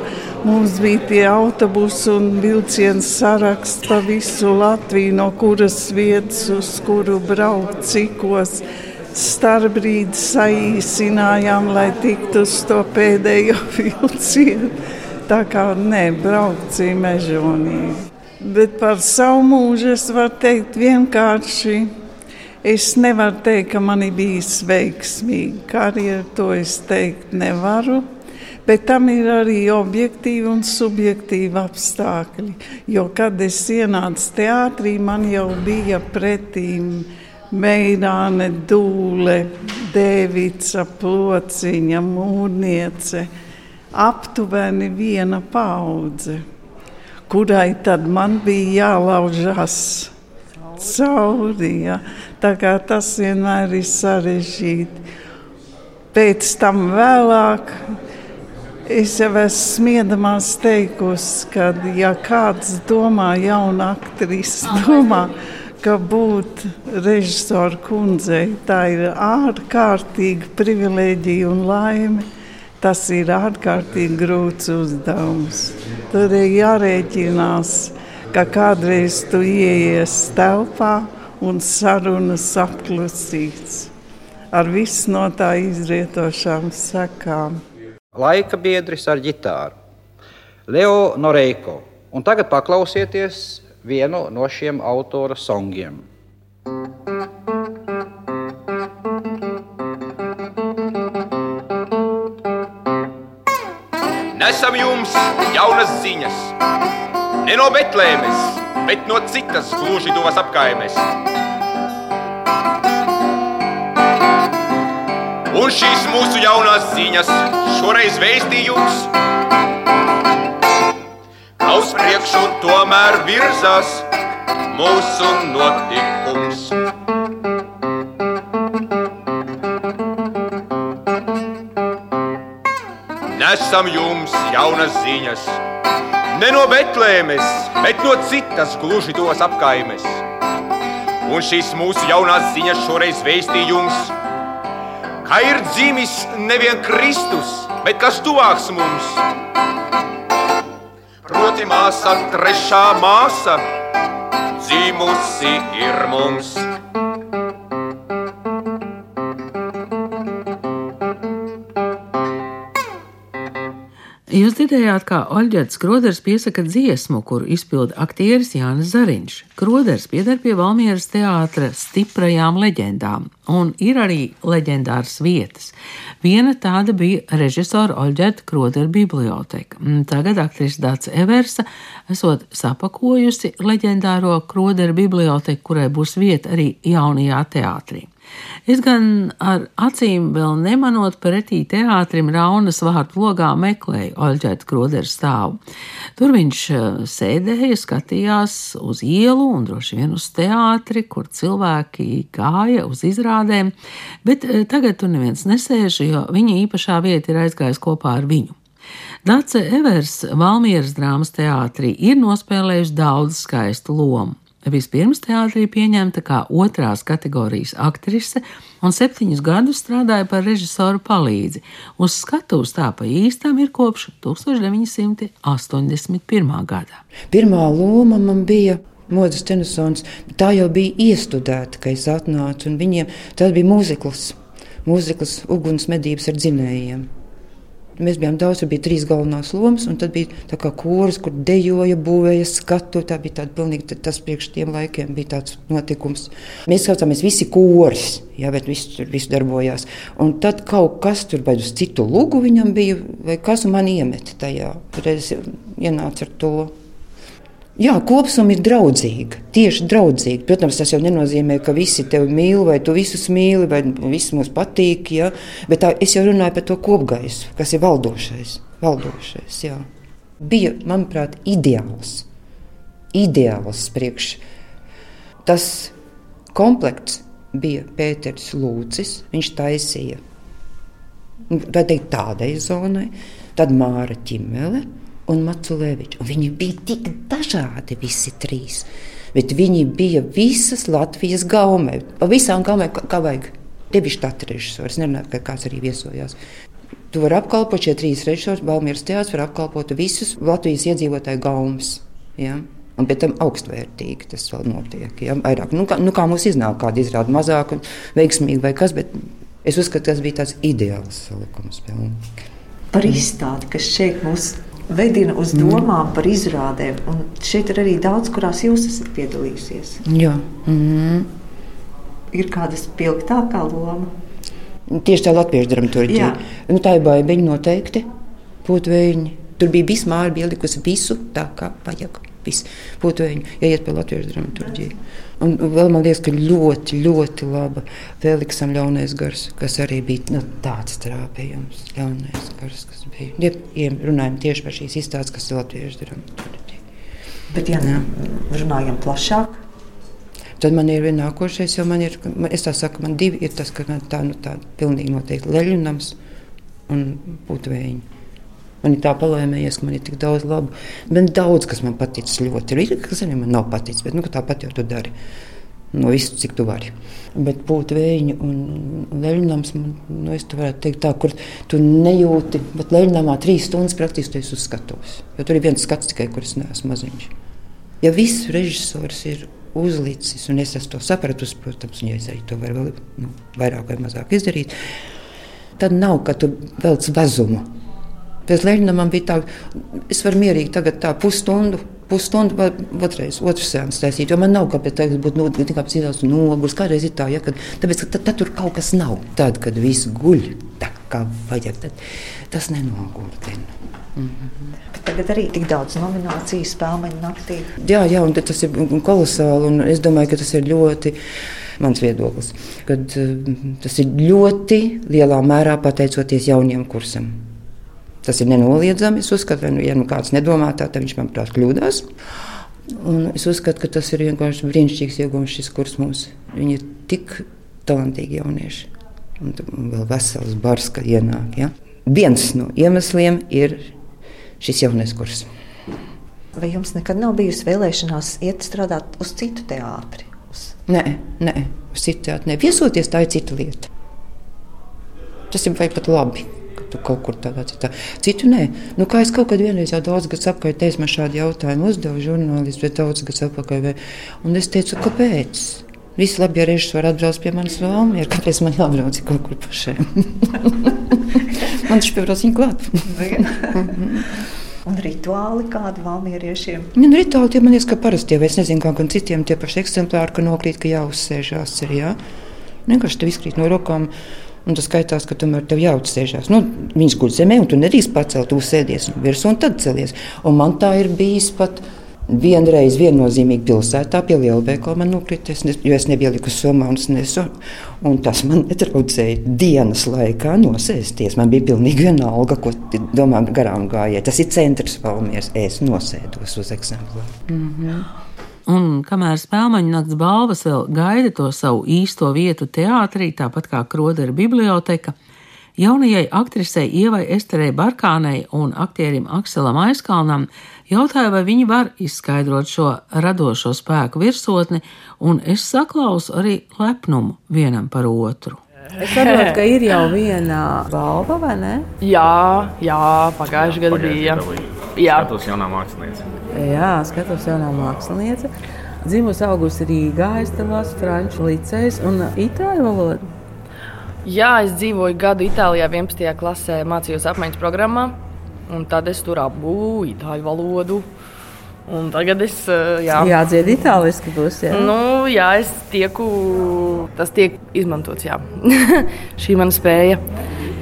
Mums bija tie autobusi un vilciens saraksts pa visu Latviju, no kuras vietas uz kuru braukt, cikos. Starbrīd saīsinājām, lai tiktu uz to pēdējo vilcienu. Tā kā nebraukcija mežonīgi. Bet par savu mūžu es varu teikt vienkārši Es nevaru teikt, ka man ir bijis veiksmīgi. Karjeru to es teikt nevaru. Bet tam ir arī objektīvi un subjektīvi apstākļi. Jo, kad es ienācu teātrī, man jau bija pretīm Meirāne, Dūle, Dēvica, Plociņa, Mūrniece. Aptuveni viena paudze, kurai tad man bija jālaužas cauri. Ja. Tas vienmēr ir sarežģīti. Pēc tam vēlāk es jau esmu smiedamās teikusi, ka, ja kāds domā, jauna aktrise domā, ka būt režisora kundzei tā ir ārkārtīga privilēģija un laime. Tas ir ārkārtīgi grūts uzdevums. Tur ir jārēķinās ka kādreiz tu ieies telpā un sarunas apklusīts ar visu no tā izrietošām sekām. Laika biedris ar ģitāru Leo Noreiko. Un tagad paklausieties vienu no šiem autora songiem. Nesam jums jaunas ziņas! Ne no Betlēmes, bet no citas gluži tuvas apkaimes. Un šīs mūsu jaunās ziņas šoreiz vēstījums. Uz priekšu tomēr virzās mūsu notikums. Nesam jums jaunas ziņas Ne no Betlēmes, bet no citas gluži tos apkaimes. Un šīs mūsu jaunās ziņas šoreiz vēstījums, ka ir dzimis nevien Kristus, bet kas tuvāks mums. Proti māsa, trešā māsa, dzimusi ir mums. Dzirdējāt, kā Oļģerts Kroders piesaka dziesmu, kuru izpilda aktieris Jānis Zariņš. Kroders pieder pie Valmieras teātra stiprajām leģendām, un ir arī leģendāras vietas. Viena tāda bija režisora Oļģerta Krodera biblioteka. Tagad aktris Dāts Eversa esot sapakojusi leģendāro Krodera biblioteku, kurai būs vieta arī jaunajā teātrī. Es gan ar acīm vēl nemanot pretī teātrim Raunas vārtu logā meklēju Oļģēta Krodera stāvu. Tur viņš eh, sēdēja, skatījās uz ielu un droši vien uz teātri, kur cilvēki gāja uz izrādēm, bet eh, tagad tur neviens nesēž, jo viņa īpašā vieta ir aizgājusi kopā ar viņu. Dace Evers Valmieras drāmas teātrī ir nospēlējusi daudz skaistu lomu. Vispirms teātrī pieņemta kā otrās kategorijas aktrise, un septiņus gadus strādāja par režisoru palīdzi. Uz skatuves tā pa īstām ir kopš 1981. gada. Pirmā loma man bija Modas Tenisons, tā jau bija iestudēta, ka es atnācu, un viņiem tas bija mūzikls, mūzikls uguns medības ar dzinējiem. Mēs bijām daudz, tur bija trīs galvenās lomas, un tad bija tā kā kurs, kur dejoja, būvēja skatu. Tā bija tāda pilnīgi tas priekš tiem laikiem bija tāds notikums. Mēs saucāmies visi kurs, jā, bet viss tur viss darbojās. Un tad kaut kas tur vai uz citu lugu viņam bija, vai kas man iemeta tajā. Reiz ienāca ar to. Jā, kopsuma ir draudzīga. Tieši draudzīga. Protams, tas jau nenozīmē, ka visi tevi mīl, vai tu visus mīli, vai viss mums patīk. Ja? Bet tā, es jau runāju par to kopgaisu, kas ir valdošais. valdošais jā. Bija, manuprāt, ideāls. Ideāls priekš. Tas komplekts bija Pēters Lūcis. Viņš taisīja teikt, tādai zonai, tad Māra Čimele un Maculēvičs. Un viņi bija tik dažādi, visi trīs. Bet viņi bija visas Latvijas gaumē. Pa visām gaumēm, kā, kā vajag. Štata režisori. Es nezinu, ka kāds arī viesojās. Tu vari apkalpot šie trīs režisori, Balmīras teātris var apkalpot visus Latvijas iedzīvotāju gaumas. Ja? Un pēc tam augstvērtīgi tas vēl notiek. Ja? Vairāk, nu, kā, nu, kā mums iznāk, kāda izrāda mazāk un veiksmīgi vai kas, bet es uzskatu, tas bija tāds ideāls salikums. Par izstādi, kas šeit mūs vedina uz domām par izrādēm. Un šeit ir arī daudz, kurās jūs esat piedalījusies. Jā. Mm. Ir kāda spilgtākā loma? Tieši tā latviešu dramaturgija. Nu, tā ir baigiņa noteikti. Putvēņi. Tur bija bismāra, bija likusi visu tā, kā vajag. Putvēņi, ja iet pie latviešu dramaturgiju. Un vēl man liekas, ka ļoti, ļoti laba Feliksam ļaunais gars, kas arī bija nu, tāds trāpījums. Ļaunais gars, kas bija. Ja runājam tieši par šīs izstādes, kas ir latviešu dramaturgija. Bet, ja ne, runājam plašāk, Tad man ir viena nākošais, jo man ir, es tā saku, man divi ir tas, ka man tā, nu tā pilnīgi noteikti leļunams un putvēņi. Man ir tā palēmējies, ka man ir tik daudz labu. Bet daudz, kas man patīk ļoti. Ir kas arī man nav paticis, bet nu, tāpat jau tu dari. No visu, cik tu vari. Bet būt vējiņa un leļņams, nu, es varētu teikt tā, kur tu nejūti, bet leļņamā trīs stundas praktiski tu esi uz skatuves. Jo tur ir viens skats tikai, kur es neesmu maziņš. Ja viss režisors ir uzlicis, un es to sapratu, protams, ja es arī to varu vēl nu, vairāk vai mazāk izdarīt, tad nav, ka tu velc vezumu. Pēc man bija tā, es varu mierīgi tagad tā pusstundu. Pusstundu vai otrreiz, otru sēnes taisīt, jo man nav kāpēc tagad būt nu, tikai apcīnās nogurs. Kādreiz ir tā, ja, kad, tāpēc, ka tad, tad tur kaut kas nav. Tad, kad viss guļ tā kā vajag, tad tas nenogurdina. Mm -hmm. Tagad arī tik daudz nomināciju spēļu naktī. Jā, jā, un tas ir kolosāli. Es domāju, ka tas ir ļoti mans viedoklis. Kad, tas ir ļoti lielā mērā pateicoties jauniem kursam. Tas ir nenoliedzami. Es uzskatu, ka, ja nu kāds nedomā tā, tad viņš man prāt kļūdās. Un es uzskatu, ka tas ir vienkārši brīnišķīgs iegūms šis kurs mums. Viņi ir tik talantīgi jaunieši. Un vēl vesels bars, ka ienāk. Ja? Viens no iemesliem ir šis jaunais kurs. Vai jums nekad nav bijusi vēlēšanās iet strādāt uz citu teātri? Uz... Nē, nē, uz citu teātri. Viesoties tā ir cita lieta. Tas ir pat labi. Tu kaut kur tādā citā. Citu nē. Nu, kā es kaut kad vienreiz jau daudz gadus atpakaļ teicu, man šādu jautājumu uzdeva žurnālists, bet daudz gadus atpakaļ. Un es teicu, kāpēc? Visi labi, ja režisori var atbraukt pie manis vēl mieru, kāpēc man jābrauc kaut kur pašiem? man taču piebrauc viņu klāt. Un rituāli kādi valmieriešiem? Nu, nu, rituāli tie man liekas, ka parastie, vai es nezinu, kā gan citiem tie paši eksemplāri, ka nokrīt, ka jāuzsēžās ir, jā. Vienkārši tev izkrīt no rokām. Un tas skaitās, ka tomēr tev jāuzsēžās. Nu, viņš guļ zemē, un tu nedrīkst pacelt, tu sēdies virsū un tad celies. Un man tā ir bijis pat vienreiz viennozīmīgi pilsētā pie lielveikala man nokrita, jo es nebiju likus somā un nesu. Un tas man netraucēja dienas laikā nosēsties. Man bija pilnīgi vienalga, ko domā garām gājēji. Tas ir centrs Valmieras. Es nosēdos uz eksemplāru. Mm -hmm. Un kamēr spēļu nakts balvas vēl gaida to savu īsto vietu teātrī, tāpat kā Krodera biblioteka, jaunajai aktrisei Ievai Esterei Barkānei un aktierim Akselam Aizkalnam Jautāju, vai viņi var izskaidrot šo radošo spēku virsotni, un es saklausu arī lepnumu vienam par otru. Es saprotu, ka ir jau viena balva, vai ne? Jā, jā pagājušajā gadā bija. Jā, skatos jaunā māksliniece. Jā, skatos jaunā māksliniece. Dzimusi augusi Rīgā, lasu franču licejas un itāļu valodu. Jā, es dzīvoju gadu Itālijā, 11. klasē, mācījos apmaiņas programmā. Un tad es tur apgūstu itāļu valodu. Un tagad es. eh, Jā, Jādzied itāliski būs. Jā. Nu, jā, es tieku. Tas tiek izmantots. Jā. Šī mana spēja.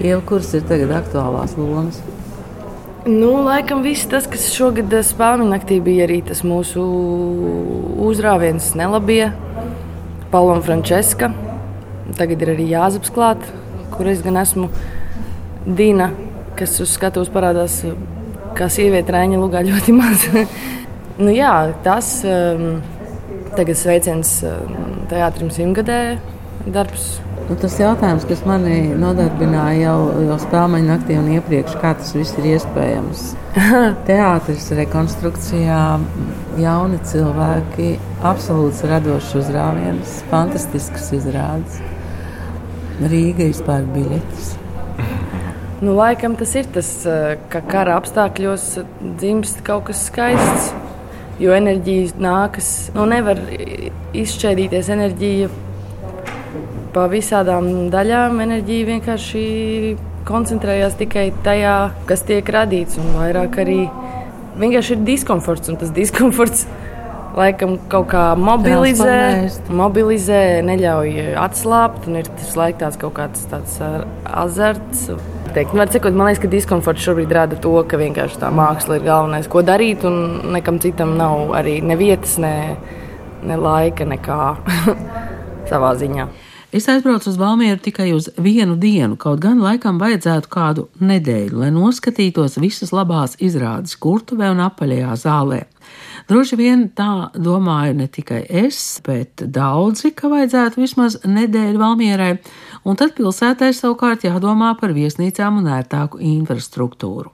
Iela, kuras ir tagad aktuālās lomas? Nu, laikam viss tas, kas šogad eh, spēļu naktī bija arī tas mūsu uzrāviens Nelabie, Paula Frančiska. Tagad ir arī Jāzeps klāt, kur es gan esmu Dina, kas uz skatuves parādās kā sieviete Rēņa lugā ļoti maz. nu, jā, tas um, tagad sveiciens um, teātrim simtgadē darbs. Nu, tas jautājums, kas manī nodarbināja jau, jau spēļu naktī un iepriekš, kā tas viss ir iespējams. Teātris rekonstrukcijā, jauni cilvēki, absolūts radošs uzrāviens, fantastisks izrādes. Rīga izpērk biļetes. Nu, laikam tas ir tas, eh, ka kara apstākļos dzimst kaut kas skaists. Jo enerģija nākas, nu, nevar izšķēdīties enerģija pa visādām daļām. Enerģija vienkārši koncentrējās tikai tajā, kas tiek radīts, un vairāk arī vienkārši ir diskomforts. Un tas diskomforts laikam kaut kā mobilizē, mobilizē neļauj atslābt, un ir tas laiks tāds kaut kāds tāds uh, azarts. Teikt, nu, sakot, man liekas, ka diskomforts šobrīd rada to, ka vienkārši tā māksla ir galvenais, ko darīt, un nekam citam nav arī ne vietas, ne, ne laika, nekā savā ziņā. Es aizbraucu uz Valmieru tikai uz vienu dienu, kaut gan laikam vajadzētu kādu nedēļu, lai noskatītos visas labās izrādes kurtuvē un apaļajā zālē. Droši vien tā domāju ne tikai es, bet daudzi, ka vajadzētu vismaz nedēļu Valmierai, un tad pilsētai savukārt jādomā par viesnīcām un ērtāku infrastruktūru.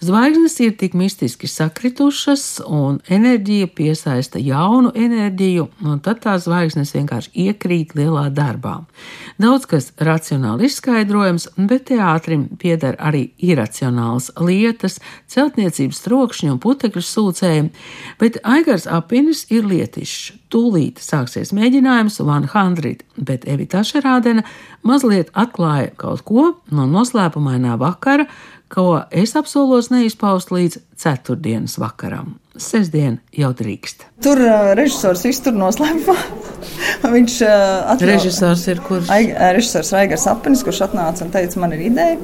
Zvaigznes ir tik mistiski sakritušas, un enerģija piesaista jaunu enerģiju, un tad tās zvaigznes vienkārši iekrīt lielā darbā. Daudz kas racionāli izskaidrojams, bet teātrim pieder arī iracionāls lietas, celtniecības trokšņi un putekļu sūcējumi, bet Aigars Apinis ir lietišs. Tūlīt sāksies mēģinājums 100, bet Evita Šarādena mazliet atklāja kaut ko no noslēpumainā vakara, ko es apsolos neizpaust līdz ceturtdienas vakaram. Sestdien jau drīkst. Tur uh, režisors iztur noslēpumā. Viņš uh, atļauj- Režisors ir kurš? Uh, režisors Raigars Apenis, kurš atnāca un teica, man ir ideja.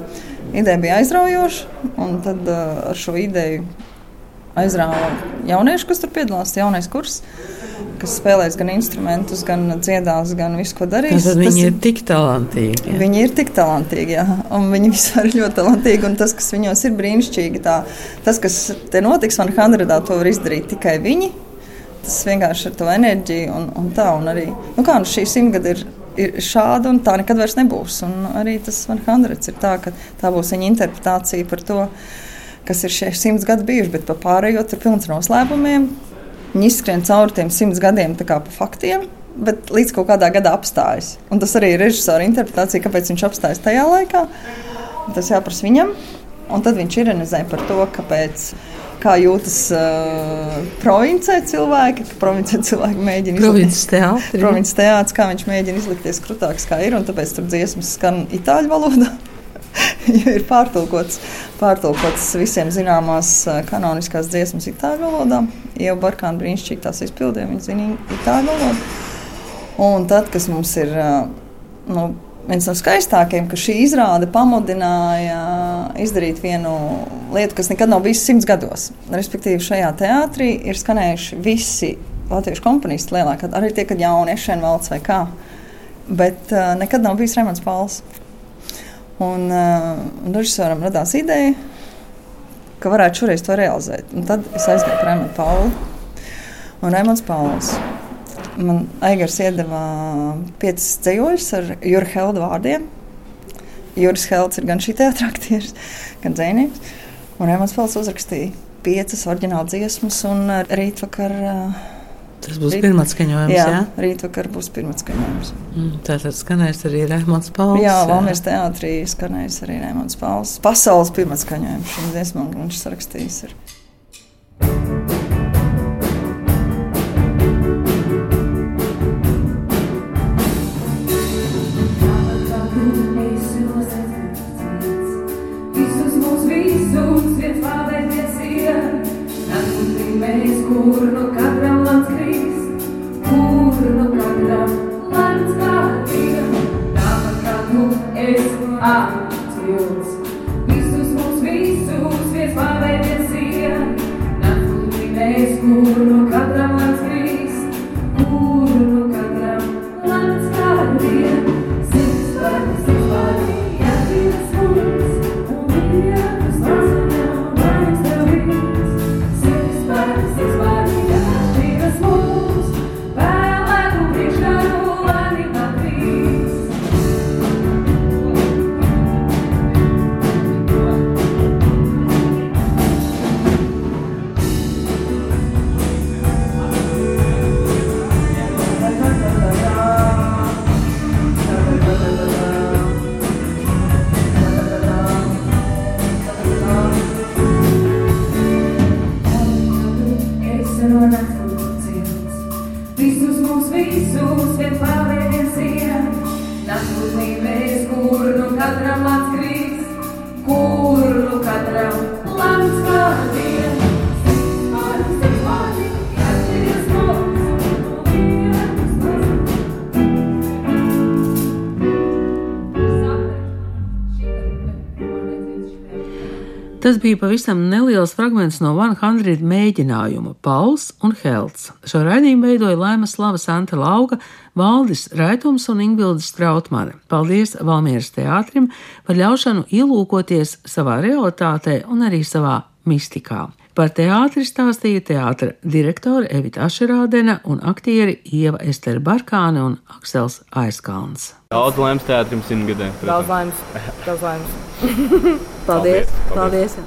Ideja bija aizraujoša, un tad uh, ar šo ideju aizrāva jaunieši, kas tur piedalās, jaunais kurs, kas spēlēs gan instrumentus, gan dziedās, gan visu, ko darīs. Tad Tas viņi ir tik talantīgi. jā. Viņi ir tik talantīgi, jā. un viņi vispār ir ļoti talantīgi. un Tas, kas viņos ir brīnišķīgi, tā, tas, kas te notiks, man Hanredā, to var izdarīt tikai viņi. Tas vienkārši ir to enerģiju un, un tā. Un arī, nu kā, nu šī simtgada ir, ir šāda, un tā nekad vairs nebūs. Un arī tas man ir tā, ka tā būs viņa interpretācija par to, kas ir šie simts gadi bijuši, bet par pārējo tur pilns noslēpumiem. Viņi izskrien cauri tiem simts gadiem tā kā pa faktiem, bet līdz kaut kādā gadā apstājas. Un tas arī ir režisora interpretācija, kāpēc viņš apstājas tajā laikā. Tas jāprasa viņam. Un tad viņš ironizē par to, kāpēc. Kā jūtas uh, provincē cilvēki, provincē cilvēki mēģina Provinces teātri. Provinces teātris, kā viņš mēģina izlikties krutāks, kā ir, un tāpēc tur dziesmas skan itāļu valodā. jo ir pārtulkots, pārtulkots visiem zināmās ā, kanoniskās dziesmas itāļu valodā. Jau Barkāna brīnišķīgi tās izpildīja, viņa zina itāļu valodu. Un tad, kas mums ir ā, nu, viens no skaistākajiem, ka šī izrāde pamudināja izdarīt vienu lietu, kas nekad nav bijusi simts gados. Respektīvi, šajā teātrī ir skanējuši visi latviešu komponisti lielākā, arī tie, kad jaunieši šeit valsts vai kā. Bet uh, nekad nav bijis Rēmons Pauls. Un, uh, un režisoram radās ideja, ka varētu šoreiz to realizēt. Un tad es aizgāju pie Rēmona Paula. Un Rēmons Pauls man Aigars iedeva piecas ceļojumus ar Jurka Helda vārdiem. Juris Helds ir gan šī teātris, aktieris, gan dzinieks. Un Rēmons Pauls uzrakstīja piecas oriģināla dziesmas, un rītvakar. Uh, Tas būs pirmais skaņojums. Jā, Jā? rītvakar būs pirmais skaņojums. Mm, Tātad skanēs arī Rēmons Pauls. Jā, Valmīras teātrī skanējis arī Rēmons Pauls. Pasaules pirmais skaņojums šim dziesmam, un viņš sarakstījis. Ir. 아. Tas bija pavisam neliels fragments no 100 mēģinājuma Pauls un Helts. Šo raidījumu veidoja Laimas Slava Santa Lauga, Valdis Raitums un Ingvilda Strautmane. Paldies Valmieras teātrim par ļaušanu ielūkoties savā realitātē un arī savā mistikā. Par teātri stāstīja teātra direktore Evita Ašerādena un aktieri Ieva Estere Barkāne un Aksels Aizkalns. Daudz laimes teātrim simtgadē. Daudz laimes. Daudz laimes. Paldies! Paldies. Paldies.